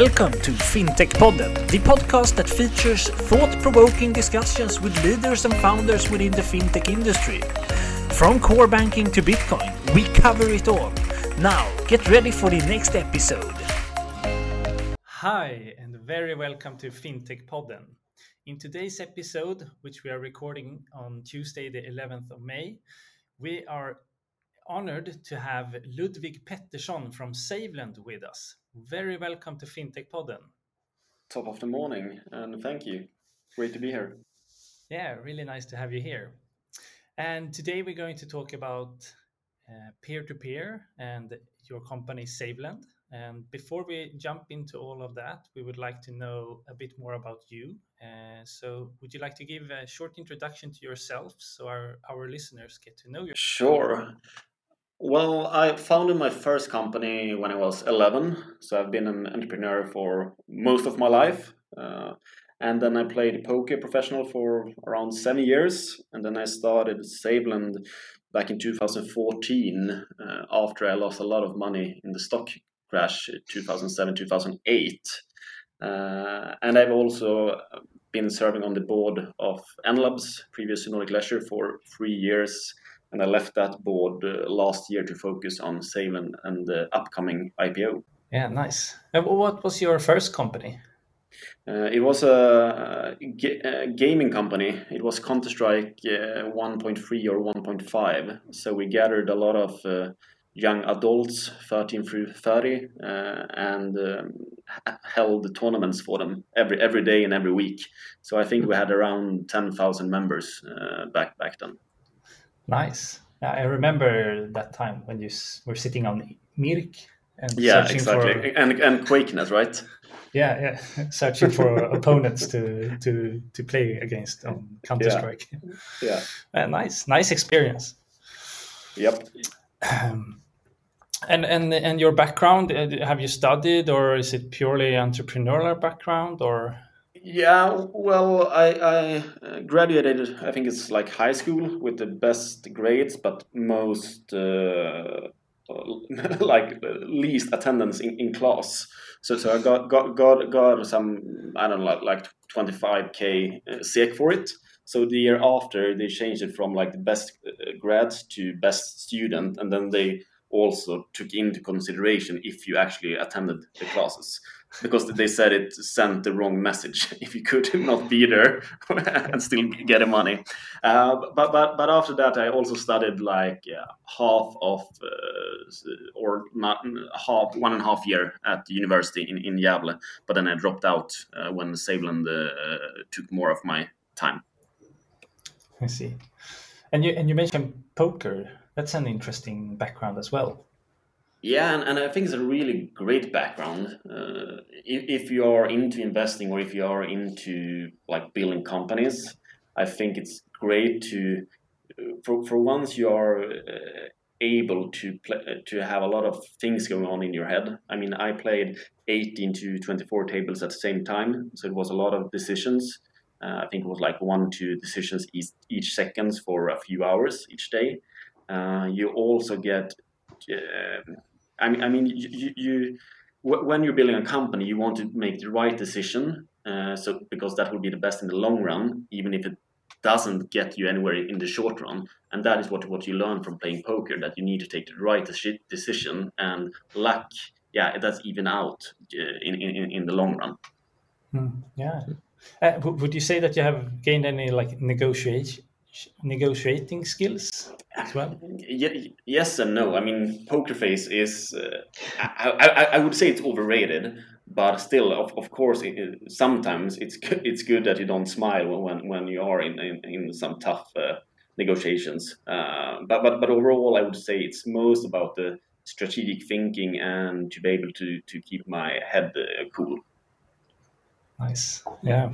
Welcome to FinTech Podden, the podcast that features thought provoking discussions with leaders and founders within the fintech industry. From core banking to Bitcoin, we cover it all. Now, get ready for the next episode. Hi, and very welcome to FinTech Podden. In today's episode, which we are recording on Tuesday, the 11th of May, we are honored to have Ludwig Pettersson from SaveLend with us. Very welcome to FinTech Podden. Top of the morning, and thank you. Great to be here. Yeah, really nice to have you here. And today we're going to talk about peer to peer and your company SaveLend. And before we jump into all of that, we would like to know a bit more about you. Uh, so, would you like to give a short introduction to yourself so our, our listeners get to know you? Sure. Well, I founded my first company when I was 11. So I've been an entrepreneur for most of my life. Uh, and then I played poker professional for around seven years. And then I started SaveLend back in 2014 uh, after I lost a lot of money in the stock crash 2007 2008. Uh, and I've also been serving on the board of Enlabs, previous Nordic Leisure, for three years and I left that board uh, last year to focus on SaveLend and the upcoming IPO. Yeah, nice. what was your first company? Uh, it was a, a, gaming company. It was Counter Strike uh, 1.3 or 1.5. So we gathered a lot of uh, young adults, 13 through 30, uh, and um, held tournaments for them every every day and every week. So I think we had around 10,000 members uh, back back then. Nice. I remember that time when you were sitting on mIRC and yeah, exactly, for... and and QuakeNet, right? Yeah, yeah, searching for opponents to to to play against on Counter Strike. Yeah, yeah. Uh, nice, nice experience. Yep. Um, and and and your background, uh, have you studied, or is it purely entrepreneurial background, or? Yeah, well, I, I uh, graduated, I think it's like high school with the best grades, but most, uh, like, least attendance in, in class. So, so I got, got, got, got some, I don't know, like 25k uh, SEK for it. So the year after, they changed it from like the best uh, grad to best student, and then they also took into consideration if you actually attended the classes because they said it sent the wrong message if you could not be there and still get the money. Uh, but but but after that, I also studied like yeah, half of uh, or not half one and a half year at the university in in Gävle. But then I dropped out uh, when SaveLend uh, took more of my time. I see. And you and you mentioned poker. That's an interesting background as well. Yeah, and, and I think it's a really great background. Uh, if, if you are into investing or if you are into like building companies, I think it's great to, for, for once you are uh, able to play, to have a lot of things going on in your head. I mean, I played 18 to 24 tables at the same time, so it was a lot of decisions. Uh, I think it was like one, two decisions each, each seconds for a few hours each day. Uh, you also get uh, I mean, I mean, you, you when you're building a company, you want to make the right decision, uh, so because that will be the best in the long run, even if it doesn't get you anywhere in the short run. And that is what what you learn from playing poker that you need to take the right decision, and luck, yeah, that's even out uh, in, in in the long run. Mm, yeah. Uh, would you say that you have gained any like negotiation negotiating skills as well? Yes and no. I mean, poker face is, uh, I, I, I, would say it's overrated, but still, of, of course, it, sometimes it's it's good that you don't smile when, when you are in, in, in some tough uh, negotiations. Uh, but, but, but overall, I would say it's most about the strategic thinking and to be able to, to keep my head uh, cool. Nice. Yeah.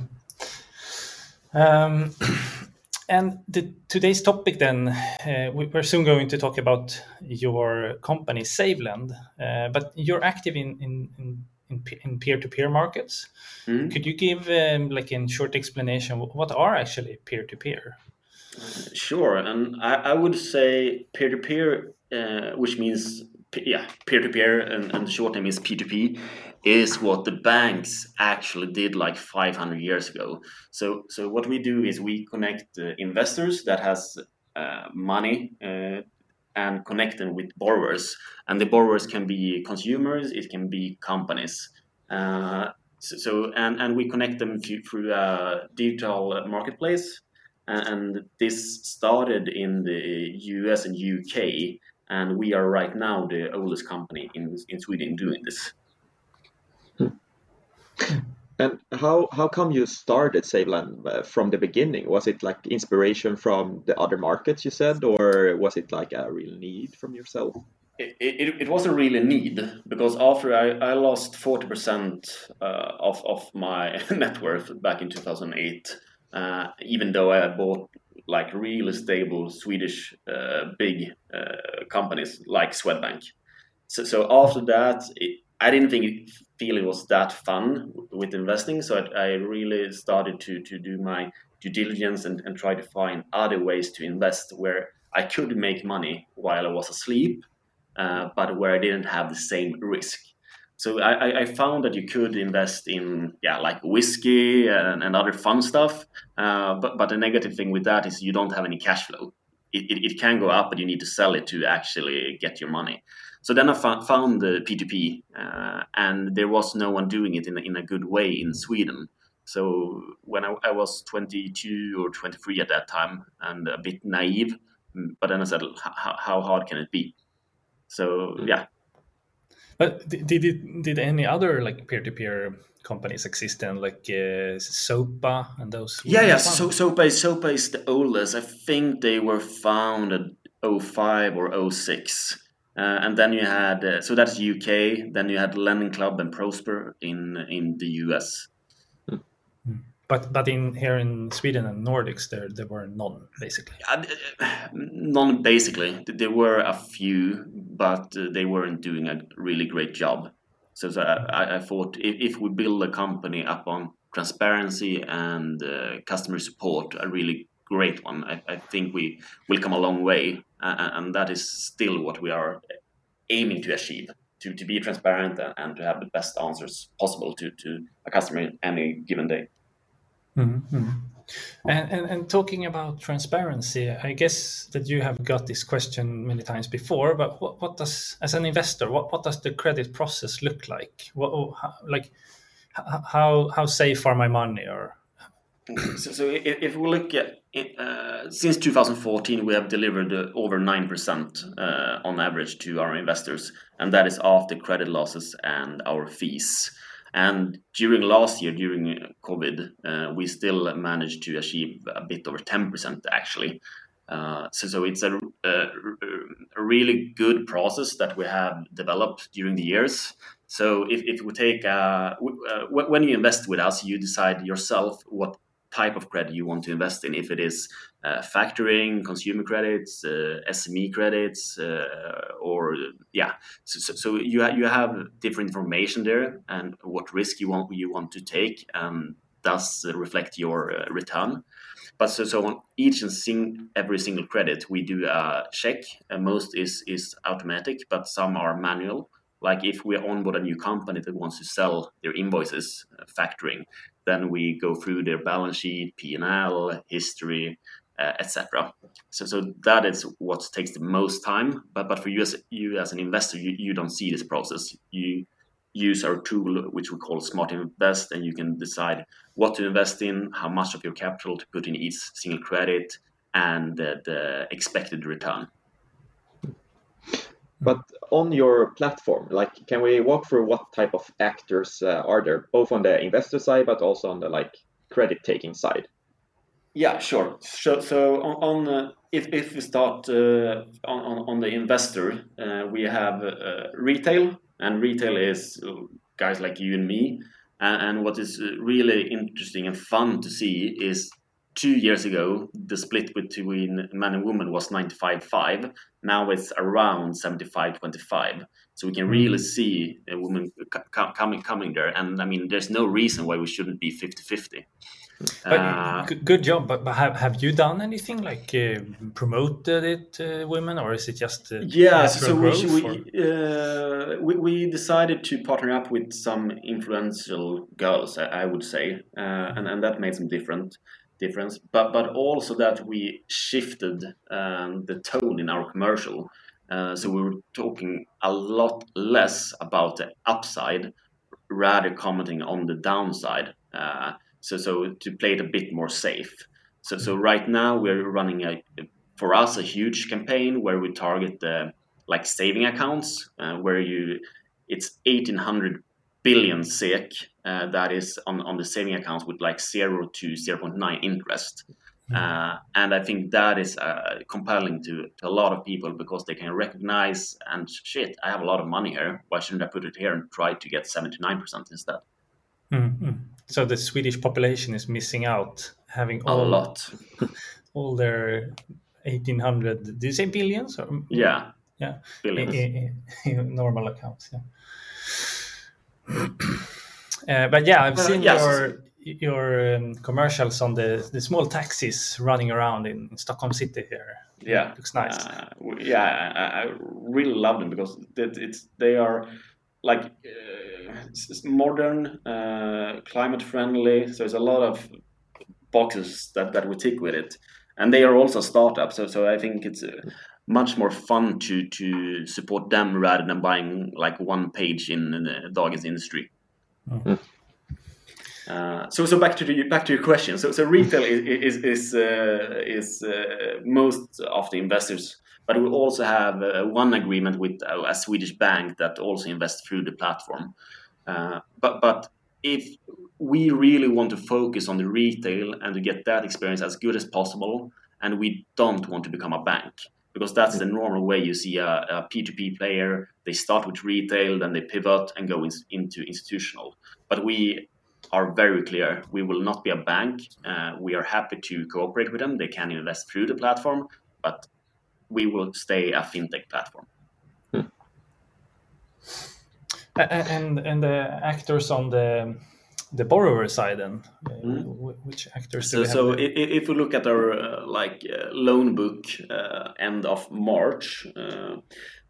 Um, And the, today's topic, then, uh, we're soon going to talk about your company, SaveLend, uh, but you're active in, in, in, in peer-to-peer markets. Mm-hmm. Could you give, um, like, in short explanation, what are actually peer-to-peer? Sure, and I, I would say peer-to-peer, uh, which means yeah, peer-to-peer, and, and the short name is P2P, is what the banks actually did like 500 years ago. So, so what we do is we connect uh, investors that has uh, money uh, and connect them with borrowers, and the borrowers can be consumers, it can be companies. Uh, so, so, and, and we connect them to, through a digital marketplace and this started in the US and UK, and we are right now the oldest company in in Sweden doing this. And how how come you started SaveLend uh, from the beginning? Was it like inspiration from the other markets you said, or was it like a real need from yourself? It, it, it was a need because after I, I lost 40% uh, of, of my net worth back in 2008, uh, even though I bought like really stable Swedish uh, big uh, companies like Swedbank. So, so after that, it, I didn't think feel it was that fun with investing. So I, I, really started to to do my due diligence and, and try to find other ways to invest where I could make money while I was asleep, uh, but where I didn't have the same risk. So I, I, found that you could invest in yeah like whiskey and, and other fun stuff, uh, but but the negative thing with that is you don't have any cash flow. It, it, it, can go up, but you need to sell it to actually get your money. So then I found the P2P, uh, and there was no one doing it in, in a good way in Sweden. So when I, I, was 22 or 23 at that time, and a bit naive, mm, but then I said, how hard can it be? So yeah, but did it, did any other like peer to peer companies exist then, like uh, Zopa and those? Yeah, yeah. So Zopa is Zopa is the oldest. I think they were founded 05 or 06. Uh, and then you had uh, so that's UK. Then you had Lending Club and Prosper in in the US. But but in here in Sweden and Nordics, there there were none basically. Uh, none basically. There were a few, but uh, they weren't doing a really great job. So, so I, I, thought if, if we build a company upon transparency and uh, customer support, a really great one, I, I, think we will come a long way, uh, and that is still what we are aiming to achieve. To, to be transparent and to have the best answers possible to, to a customer any given day. Mm-hmm. And, and, and talking about transparency, I guess that you have got this question many times before. But what, what does, as an investor, what, what does the credit process look like? What, oh, how, like, how how safe are my money? Or so, so if, if we look at uh, since 2014, we have delivered uh, over nine percent uh, on average to our investors, and that is after credit losses and our fees. And during last year, during COVID, uh, we still managed to achieve a bit over 10% actually. Uh, so, it's a, really good process that we have developed during the years. So if, we take, uh, uh when you invest with us, you decide yourself what type of credit you want to invest in. If it is uh, factoring, consumer credits, uh, SME credits, uh, or yeah, so, so, so you ha- you have different information there and what risk you want you want to take, and thus reflect your uh, return. But so, so on each and sing, every single credit, we do a check. most is is automatic, but some are manual like if we onboard a new company that wants to sell their invoices uh, factoring then we go through their balance sheet, P&L, history, uh, etc. So, so that is what takes the most time. But, but for you as, you as an investor, you, you don't see this process. You use our tool, which we call Smart Invest, and you can decide what to invest in, how much of your capital to put in each single credit, and the, the expected return. But on your platform, like, can we walk through what type of actors uh, are there, both on the investor side, but also on the like credit taking side? Yeah, sure. So, so on, on uh, if if we start uh, on on the investor, uh, we have uh, retail, and retail is uh, guys like you and me. And, and what is really interesting and fun to see is two years ago, the split between men and women was 95-5. Now it's around 75-25. So we can really mm. see a woman coming coming there. And I mean, there's no reason why we shouldn't be 50-50. But uh, good job. But, but have, have you done anything like uh, promoted it, uh, women, or is it just uh, yeah? So we, we, uh, we, we decided to partner up with some influential girls, I, I would say, uh, and and that made some different difference. But but also that we shifted um, the tone in our commercial. so we were talking a lot less about the upside, rather commenting on the downside. Uh, so so to play it a bit more safe. So so right now we're running a for us a huge campaign where we target the like saving accounts uh, where you it's 1800 billion SEK uh, that is on, on the saving accounts with like 0 to 0.9 interest. Mm-hmm. Uh, and I think that is uh, compelling to, to a lot of people because they can recognize and shit, I have a lot of money here. Why shouldn't I put it here and try to get 79% instead? Mm-hmm. So the Swedish population is missing out, having all, a lot, all their eighteen hundred. Did you say billions? Or, yeah, yeah, billions. In, in, in normal accounts. Yeah. Uh, but yeah, I've seen yes. your your um, commercials on the the small taxis running around in, in Stockholm City here. Yeah, it looks nice. Uh, yeah, I, I, really love them because it's they are like uh, modern, uh, climate friendly. So there's a lot of boxes that, that we tick with it, and they are also startups. So so I think it's uh, much more fun to to support them rather than buying like one page in the Dagens Industri. Mm-hmm. Uh, so, so back to the, back to your question. So, so retail is is is, uh, is uh, most of the investors but we also have uh, one agreement with uh, a Swedish bank that also invests through the platform. Uh, but but if we really want to focus on the retail and to get that experience as good as possible, and we don't want to become a bank because that's the normal way you see a a P2P player. They start with retail, then they pivot and go in, into institutional. But we are very clear. We will not be a bank. Uh, we are happy to cooperate with them. They can invest through the platform, but we will stay a fintech platform. Hmm. And and the actors on the the borrower side then mm. which actors so, so if we look at our uh, like uh, loan book uh, end of march uh,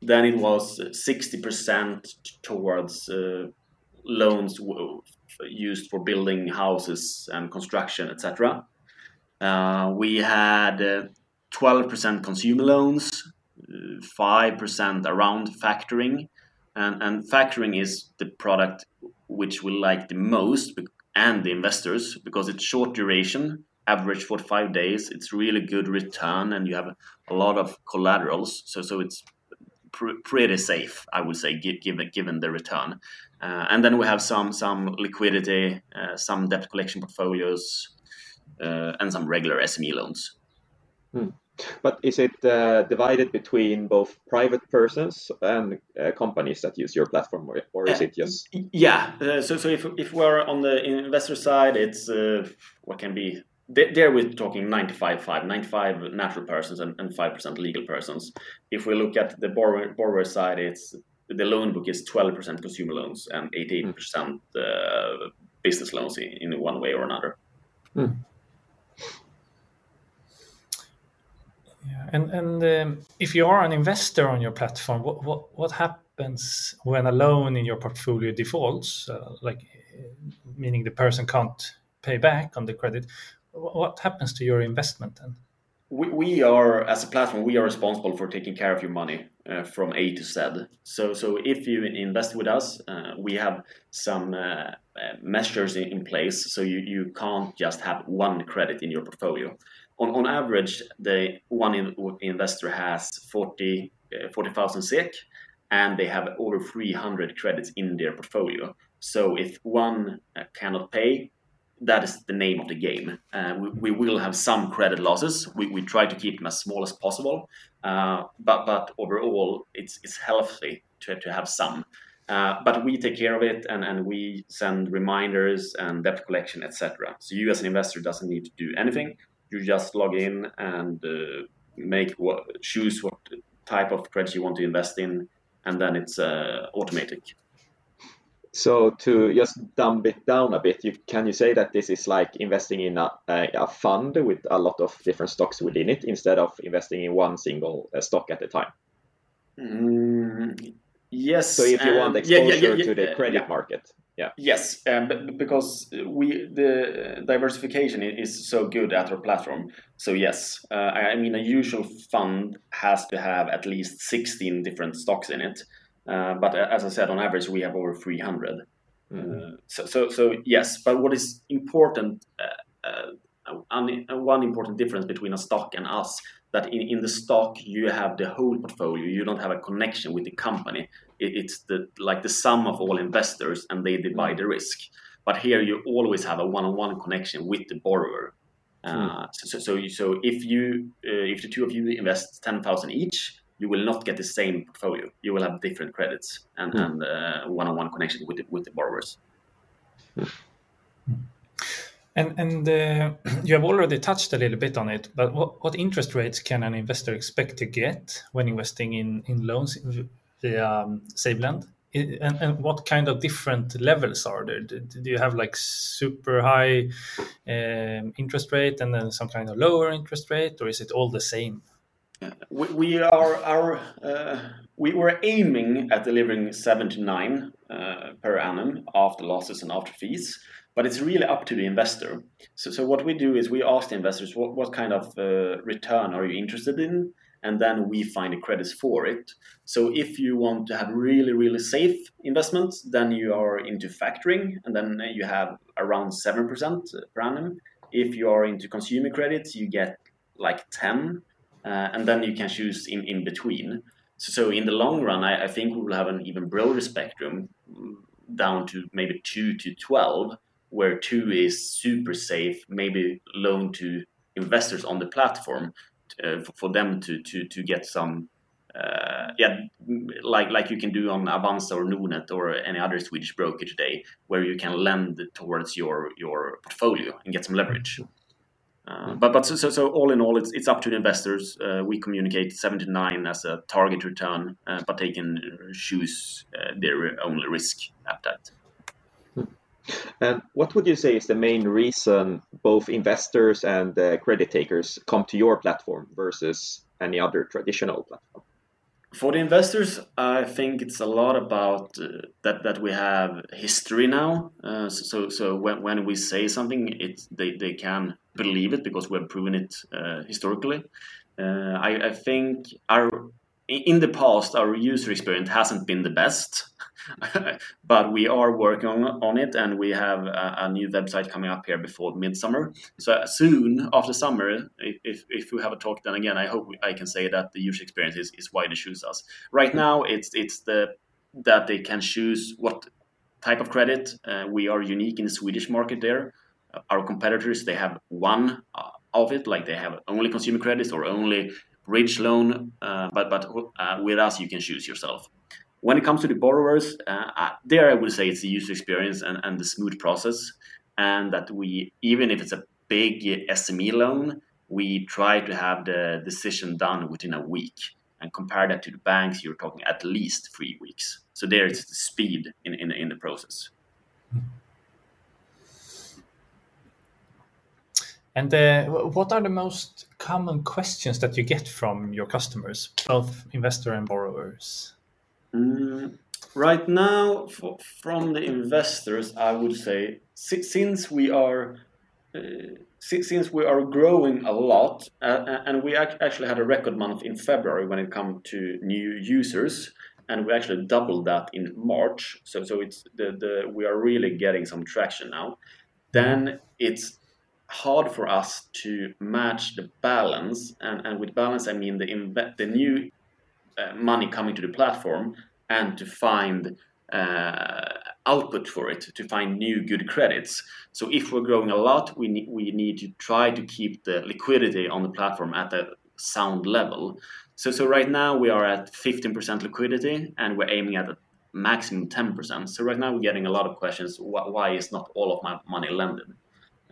then it was 60% towards uh, loans used for building houses and construction etc uh, we had 12% consumer loans, 5% around factoring. And, and factoring is the product which we like the most and the investors because it's short duration, average 45 days. It's really good return and you have a lot of collaterals. So, so it's pr- pretty safe, I would say, given, given the return. Uh, and then we have some, some liquidity, uh, some debt collection portfolios, uh, and some regular SME loans. Hmm. But is it uh, divided between both private persons and uh, companies that use your platform, or, or is uh, it just? Yeah. Uh, so, so if, if we're on the investor side, it's uh, what can be. There we're talking 95 5, 95 natural persons and, and 5% legal persons. If we look at the borrower, borrower side, it's the loan book is 12% consumer loans and 88% mm. Uh, business loans in, in, one way or another. Mm. Yeah, and and um, if you are an investor on your platform, what what what happens when a loan in your portfolio defaults? Uh, like, meaning the person can't pay back on the credit. What happens to your investment then? We, we are as a platform we are responsible for taking care of your money uh, from A to Z. So so if you invest with us, uh, we have some uh, uh measures in, in place. So you you can't just have one credit in your portfolio on, on average, the one in, investor has 40 uh, 40,000 SEK and they have over 300 credits in their portfolio. So if one uh, cannot pay, that is the name of the game. Uh, we, we, will have some credit losses. We, we try to keep them as small as possible, uh, but but overall, it's it's healthy to, to have some. Uh, but we take care of it and, and we send reminders and debt collection, etc. So you as an investor doesn't need to do anything you just log in and uh, make what choose what type of credit you want to invest in, and then it's uh, automatic. So to just dumb it down a bit, you can you say that this is like investing in a, a, a fund with a lot of different stocks within it instead of investing in one single uh, stock at a time? Mm, yes. So if you want yeah, exposure yeah, yeah, to the credit yeah. market, yeah. Yes, um, because we the diversification is so good at our platform. So yes, uh, I I mean a usual fund has to have at least sixteen different stocks in it. Uh, but as I said, on average we have over three hundred. Mhm. Uh, so, so, so yes, but what is important, uh, uh, one one important difference between a stock and us, that in, in the stock you have the whole portfolio, you don't have a connection with the company. It, it's the like the sum of all investors, and they divide the risk. But here you always have a one-on-one connection with the borrower. Uh, so, so, so, if you uh, if the two of you invest ten thousand each, you will not get the same portfolio. You will have different credits and, Mm. and uh, one-on-one connection with the, with the borrowers. And and uh, you have already touched a little bit on it, but what, interest rates can an investor expect to get when investing in in loans via um, SaveLend? And, and what kind of different levels are there? Do, you have like super high um, interest rate and then some kind of lower interest rate, or is it all the same? We, uh, we were aiming at delivering seven to nine uh, per annum after losses and after fees, but it's really up to the investor. So, so what we do is we ask the investors what, what kind of uh, return are you interested in, and then we find the credits for it. So if you want to have really really safe investments, then you are into factoring, and then you have around seven percent per annum. If you are into consumer credits, you get like ten uh, and then you can choose in, in between. So, so in the long run, I, I think we will have an even broader spectrum mm, down to maybe 2 to 12, where 2 is super safe, maybe loan to investors on the platform uh, for, for them to, to, to get some, uh, yeah, like, like you can do on Avanza or Nordnet or any other Swedish broker today, where you can lend towards your, your portfolio and get some leverage. Uh, but but so, so so all in all, it's it's up to the investors. Uh, we communicate seven to nine as a target return, uh, but they can choose uh, their own risk appetite. And what would you say is the main reason both investors and uh, credit takers come to your platform versus any other traditional platform? For the investors, I think it's a lot about uh, that that we have history now. Uh, so so when, when we say something, it they, they can believe it because we have proven it uh, historically. Uh, I, I think our in the past our user experience hasn't been the best, but we are working on, it, and we have a, a new website coming up here before midsummer. So soon after summer, if, if, we have a talk, then again, I hope I can say that the user experience is, is why they choose us. Right now, it's it's the that they can choose what type of credit. Uh, we are unique in the Swedish market there. Uh, our competitors they have one uh, of it, like they have only consumer credits or only bridge loan, uh, but but uh, with us you can choose yourself. When it comes to the borrowers, uh, there I would say it's the user experience and, and the smooth process, and that we even if it's a big SME loan, we try to have the decision done within a week. And compare that to the banks, you're talking at least three weeks. So there it's the speed in, in, in the process. And uh, what are the most common questions that you get from your customers, both investor and borrowers? Mm, right now, for, from the investors, I would say si- since we are uh, si- since we are growing a lot, uh, and we ac- actually had a record month in February when it comes to new users, and we actually doubled that in March. So so it's the, the we are really getting some traction now. Then it's hard for us to match the balance, and, and with balance I mean the inve- the new uh, money coming to the platform and to find uh, output for it, to find new good credits. So if we're growing a lot, we need, we need to try to keep the liquidity on the platform at a sound level. So, so right now we are at 15% liquidity and we're aiming at a maximum 10%. So right now we're getting a lot of questions, why, why is not all of my money lended?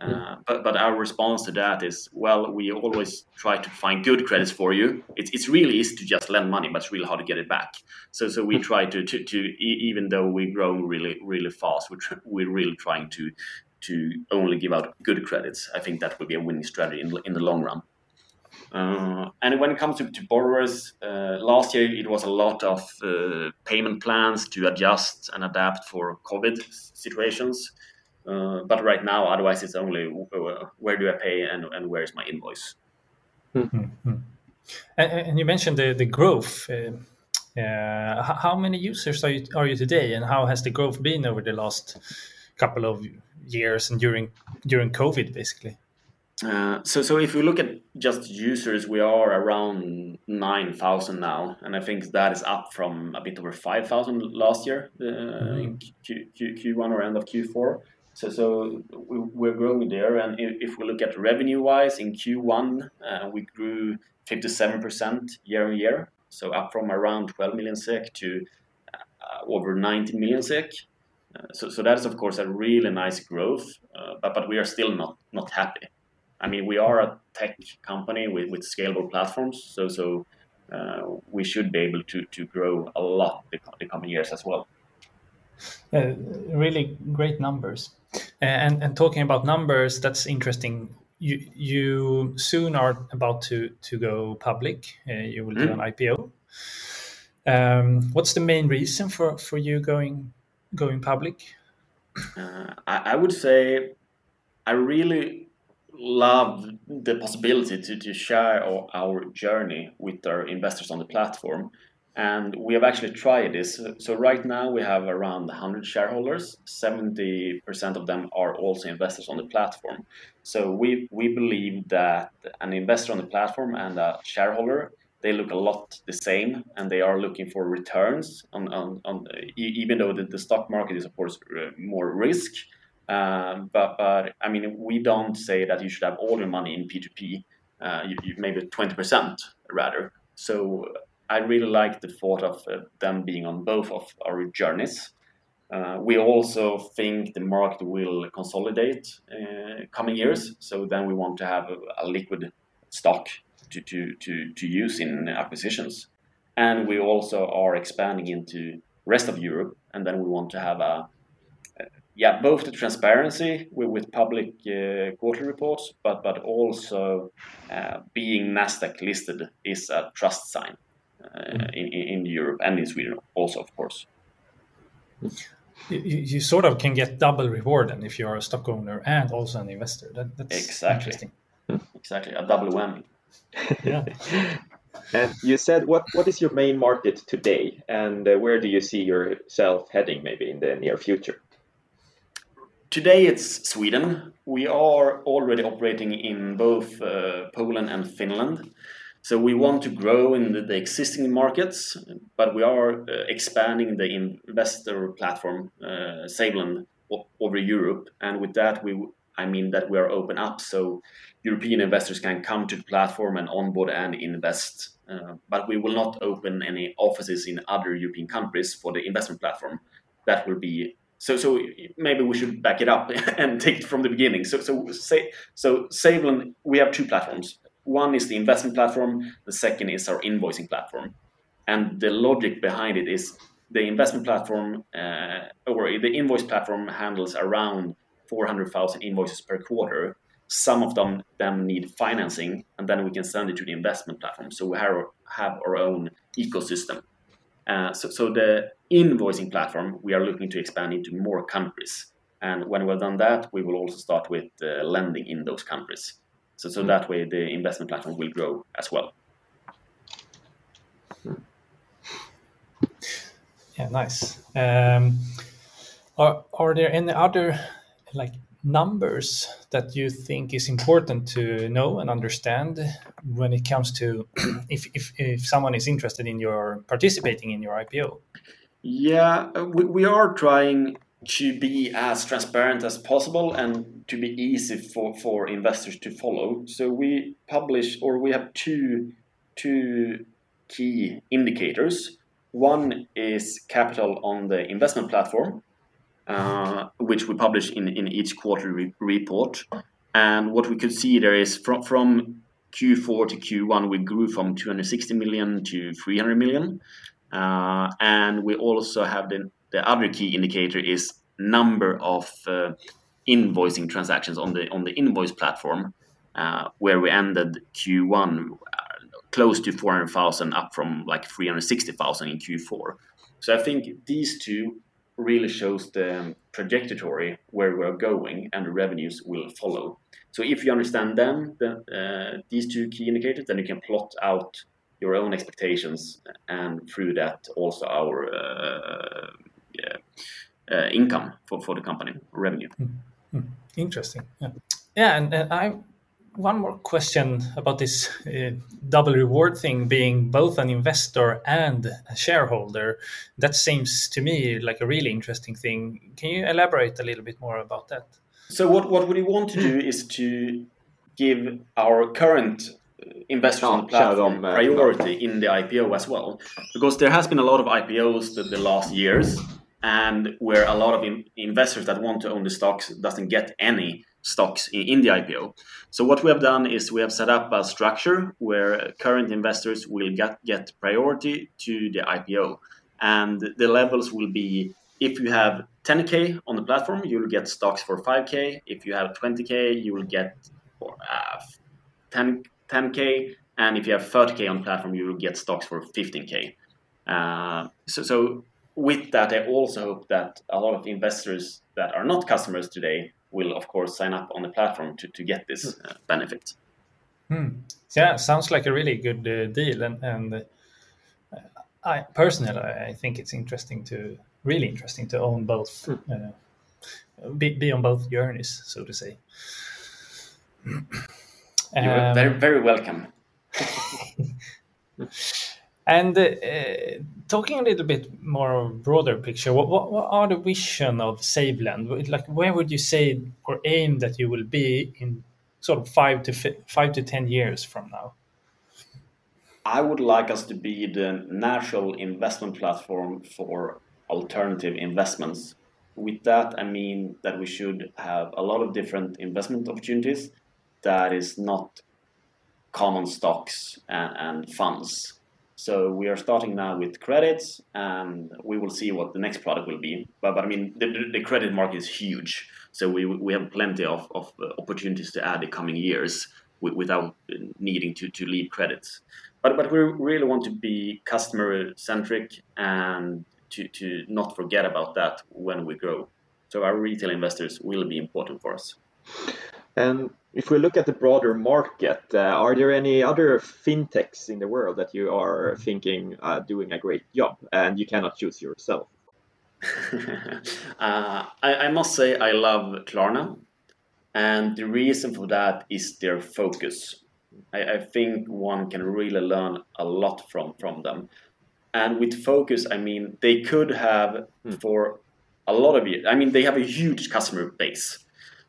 Uh, but, but our response to that is well we always try to find good credits for you. It's, it's really easy to just lend money but it's really hard to get it back. So so we try to, to, to even though we grow really really fast we're, tr- we're really trying to to only give out good credits. I think that would be a winning strategy in, in the long run. Uh, and when it comes to, to borrowers, uh, last year it was a lot of uh, payment plans to adjust and adapt for COVID situations. Uh, but right now, otherwise, it's only uh, where do I pay and, and where is my invoice. Mm-hmm. And, and, you mentioned the, the growth. Uh, how many users are you, are you today, and how has the growth been over the last couple of years and during during COVID, basically? Uh, so, so if we look at just users, we are around 9,000 now, and I think that is up from a bit over 5,000 last year uh, mm-hmm. in Q, Q, Q1 or end of Q4. So, so we're growing there, and if we look at revenue-wise, in Q1 uh, we grew 57% year on year, so up from around 12 million SEK to uh, over 90 million SEK. Uh, so, so that is of course a really nice growth, but but we are still not not happy. I mean, we are a tech company with, with scalable platforms, so so we should be able to to grow a lot the, the coming years as well. Really great numbers, and and talking about numbers, that's interesting. You you soon are about to to go public. Uh, you will mm. do an IPO. Um, what's the main reason for for you going going public? Uh, I, I would say I really love the possibility to, to share our, our, journey with our investors on the platform. And we have actually tried this. So, right now we have around 100 shareholders. 70% of them are also investors on the platform. So we, we believe that an investor on the platform and a shareholder they look a lot the same and they are looking for returns on, on, on even though the, the stock market is of course uh, more risk um, but, but I mean, we don't say that you should have all your money in P2P, uh, you, you, maybe 20% rather. So I really like the thought of uh, them being on both of our journeys. Uh, we also think the market will consolidate uh, coming years. So then we want to have a, a liquid stock to, to, to, to use in acquisitions. And we also are expanding into rest of Europe. And then we want to have a yeah, both the transparency with, public uh, quarterly reports, but but also uh, being Nasdaq listed is a trust sign uh. In, in Europe and in Sweden also, of course. You, you, sort of can get double reward and if you are a stock owner and also an investor. That, that's exactly exactly a double whammy. yeah. And you said what what is your main market today, and uh, where do you see yourself heading maybe in the near future? Today it's Sweden. We are already operating in both uh, Poland and Finland. So we want to grow in the, the existing markets, but we are uh, expanding the investor platform, uh, SaveLend, over Europe. And with that, we I mean that we are open up so European investors can come to the platform and onboard and invest. Uh, but we will not open any offices in other European countries for the investment platform. That will be so so maybe we should back it up and take it from the beginning. So so say so SaveLend we have two platforms. One is the investment platform. The second is our invoicing platform. And the logic behind it is the investment platform uh, or the invoice platform handles around 400,000 invoices per quarter. Some of them then need financing, and then we can send it to the investment platform. So we have, have our own ecosystem. Uh, so, so the invoicing platform, we are looking to expand into more countries. And when we've done that, we will also start with uh, lending in those countries. So, so mm. that way the investment platform will grow as well. Yeah, nice. Um, are, are there any other like numbers that you think is important to know and understand when it comes to if, if, if someone is interested in your participating in your IPO? Yeah, uh, we, we are trying to be as transparent as possible and to be easy for, for investors to follow. So we publish or we have two two key indicators. One is capital on the investment platform, uh, which we publish in, in each quarterly re- report. And what we could see there is from from Q4 to Q1, we grew from 260 million to 300 million. Uh, and we also have the, the other key indicator is number of uh, invoicing transactions on the on the invoice platform, uh, where we ended Q1 uh, close to 400,000, up from like 360,000 in Q4. So I think these two really shows the trajectory where we're going, and the revenues will follow. So if you understand them, the, uh, these two key indicators, then you can plot out your own expectations, and through that also our uh, income for, for the company revenue. Mm-hmm. Interesting. Yeah, yeah, and, and I one more question about this uh, double reward thing being both an investor and a shareholder that seems to me like a really interesting thing can you elaborate a little bit more about that so what, what we want to do is to give our current investors on the platform uh, priority in the ipo as well because there has been a lot of ipos the, the last years and where a lot of in investors that want to own the stocks doesn't get any stocks in, in the IPO. So what we have done is we have set up a structure where current investors will get, get priority to the IPO. And the levels will be if you have 10k on the platform, you will get stocks for 5k. If you have 20k, you will get uh, 10 10k, and if you have 30k on platform, you will get stocks for 15k. Uh, so, so with that, I also hope that a lot of investors that are not customers today will of course sign up on the platform to, to get this uh, benefit. Hmm. Yeah, sounds like a really good uh, deal, and and uh, I personally I think it's interesting to really interesting to own both, hmm. uh, be, be on both journeys, so to say. You're um, very very welcome. And uh, talking a little bit more broader picture, what, what, what are the vision of SaveLend? Like, where would you say or aim that you will be in sort of five to five to ten years from now? I would like us to be the natural investment platform for alternative investments. With that, I mean that we should have a lot of different investment opportunities that is not common stocks and, and funds so we are starting now with credits, and we will see what the next product will be. But, but I mean, the, the credit market is huge, so we, we have plenty of, of uh, opportunities to add the coming years without needing to, to leave credits. But, but we really want to be customer centric and to, to not forget about that when we grow. So our retail investors will be important for us. And if we look at the broader market, uh, are there any other fintechs in the world that you are thinking uh, doing a great job and you cannot choose yourself? uh, I, I, must say I love Klarna, and the reason for that is their focus. I, I think one can really learn a lot from from them. And with focus, I mean they could have hmm. for a lot of years. I mean they have a huge customer base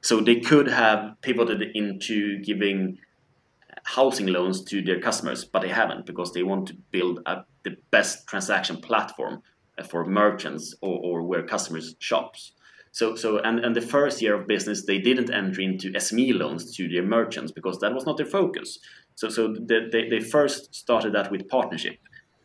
so they could have pivoted into giving housing loans to their customers, but they haven't because they want to build a, the best transaction platform uh, for merchants or, or where customers shops. So, so and, and the first year of business, they didn't enter into SME loans to their merchants because that was not their focus. So, so they, they, they first started that with partnership.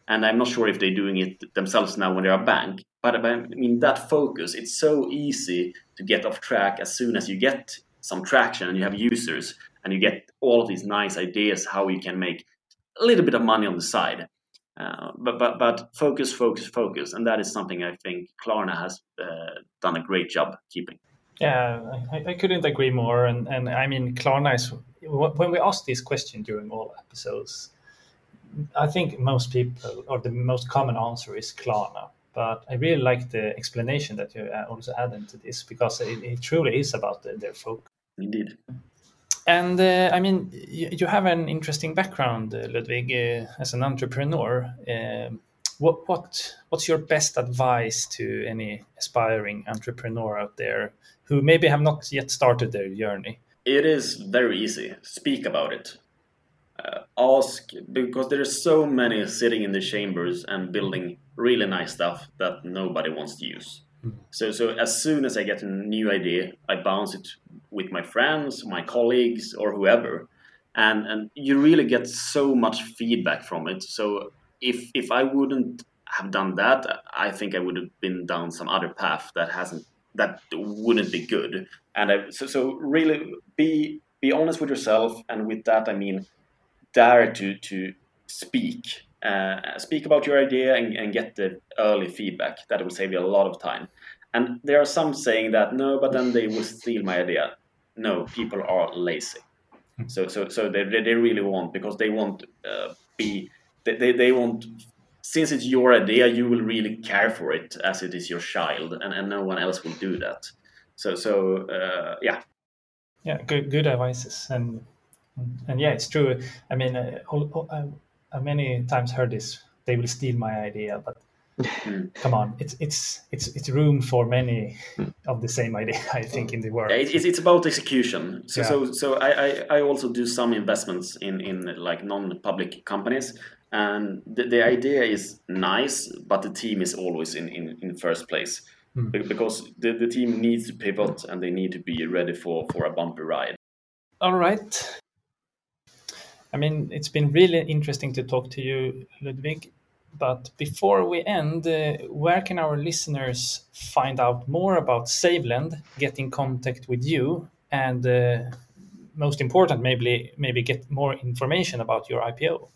And I'm not sure if they're doing it themselves now when they're a bank, but I mean, that focus, it's so easy to get off track as soon as you get some traction and you have users and you get all of these nice ideas how you can make a little bit of money on the side. Uh, but but but focus, focus, focus, and that is something I think Klarna has uh, done a great job keeping. Yeah, I, I, couldn't agree more. And and I mean, Klarna is when we ask this question during all episodes, I think most people or the most common answer is Klarna. But I really like the explanation that you uh, also add into this because it, it truly is about the, their focus. Indeed. And uh, I mean, you, you, have an interesting background, uh, Ludwig, uh, as an entrepreneur. Um, what what what's your best advice to any aspiring entrepreneur out there who maybe have not yet started their journey? It is very easy. Speak about it. Uh, ask because there are so many sitting in the chambers and building really nice stuff that nobody wants to use. So, so as soon as I get a new idea, I bounce it with my friends, my colleagues, or whoever, and and you really get so much feedback from it. So if if I wouldn't have done that, I think I would have been down some other path that hasn't that wouldn't be good. And I, so so really be be honest with yourself, and with that I mean dare to to speak. Uh, speak about your idea and, and get the early feedback. That will save you a lot of time. And there are some saying that no, but then they will steal my idea. No, people are lazy. Hmm. So so so they they really want because they want uh, be they, they, they want since it's your idea you will really care for it as it is your child and, and no one else will do that so so uh, yeah yeah good good advices and and yeah it's true i mean uh, I, I many times heard this they will steal my idea but hmm. come on it's it's it's it's room for many hmm. of the same idea i think in the world yeah, it's, it's about execution so yeah. so so I, I i also do some investments in in like non-public companies and the, the idea is nice but the team is always in in, in first place mm. because the, the team needs to pivot and they need to be ready for for a bumpy ride all right i mean it's been really interesting to talk to you ludwig but before we end uh, where can our listeners find out more about SaveLend get in contact with you and uh, most important maybe maybe get more information about your ipo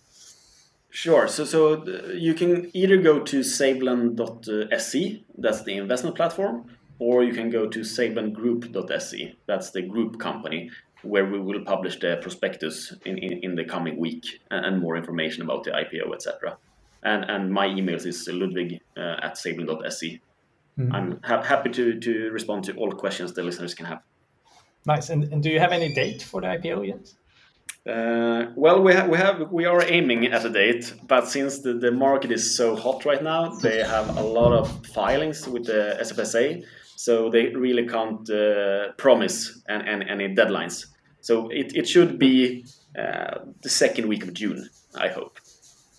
Sure. So, so you can either go to savelend.se, that's the investment platform, or you can go to savelendgroup.se, that's the group company, where we will publish the prospectus in, in, in the coming week and, and, more information about the IPO, etc. And, and my email is ludwig uh, at savelend.se. Mm-hmm. I'm ha- happy to, to respond to all questions the listeners can have. Nice. And, and do you have any date for the IPO yet? Uh, well, we, ha- we have we are aiming at a date, but since the, the market is so hot right now, they have a lot of filings with the SFSA, so they really can't uh, promise and, and, any deadlines. So it, it should be uh, the second week of June, I hope.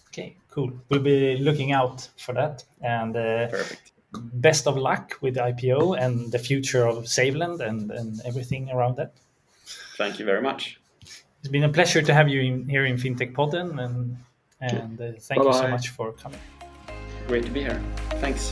Okay, cool. We'll be looking out for that. And uh, perfect. Best of luck with the IPO and the future of SaveLend and, and everything around that. Thank you very much. It's been a pleasure to have you in, here in FinTech Podden, and and uh, thank Bye-bye. you so much for coming. Great to be here. Thanks.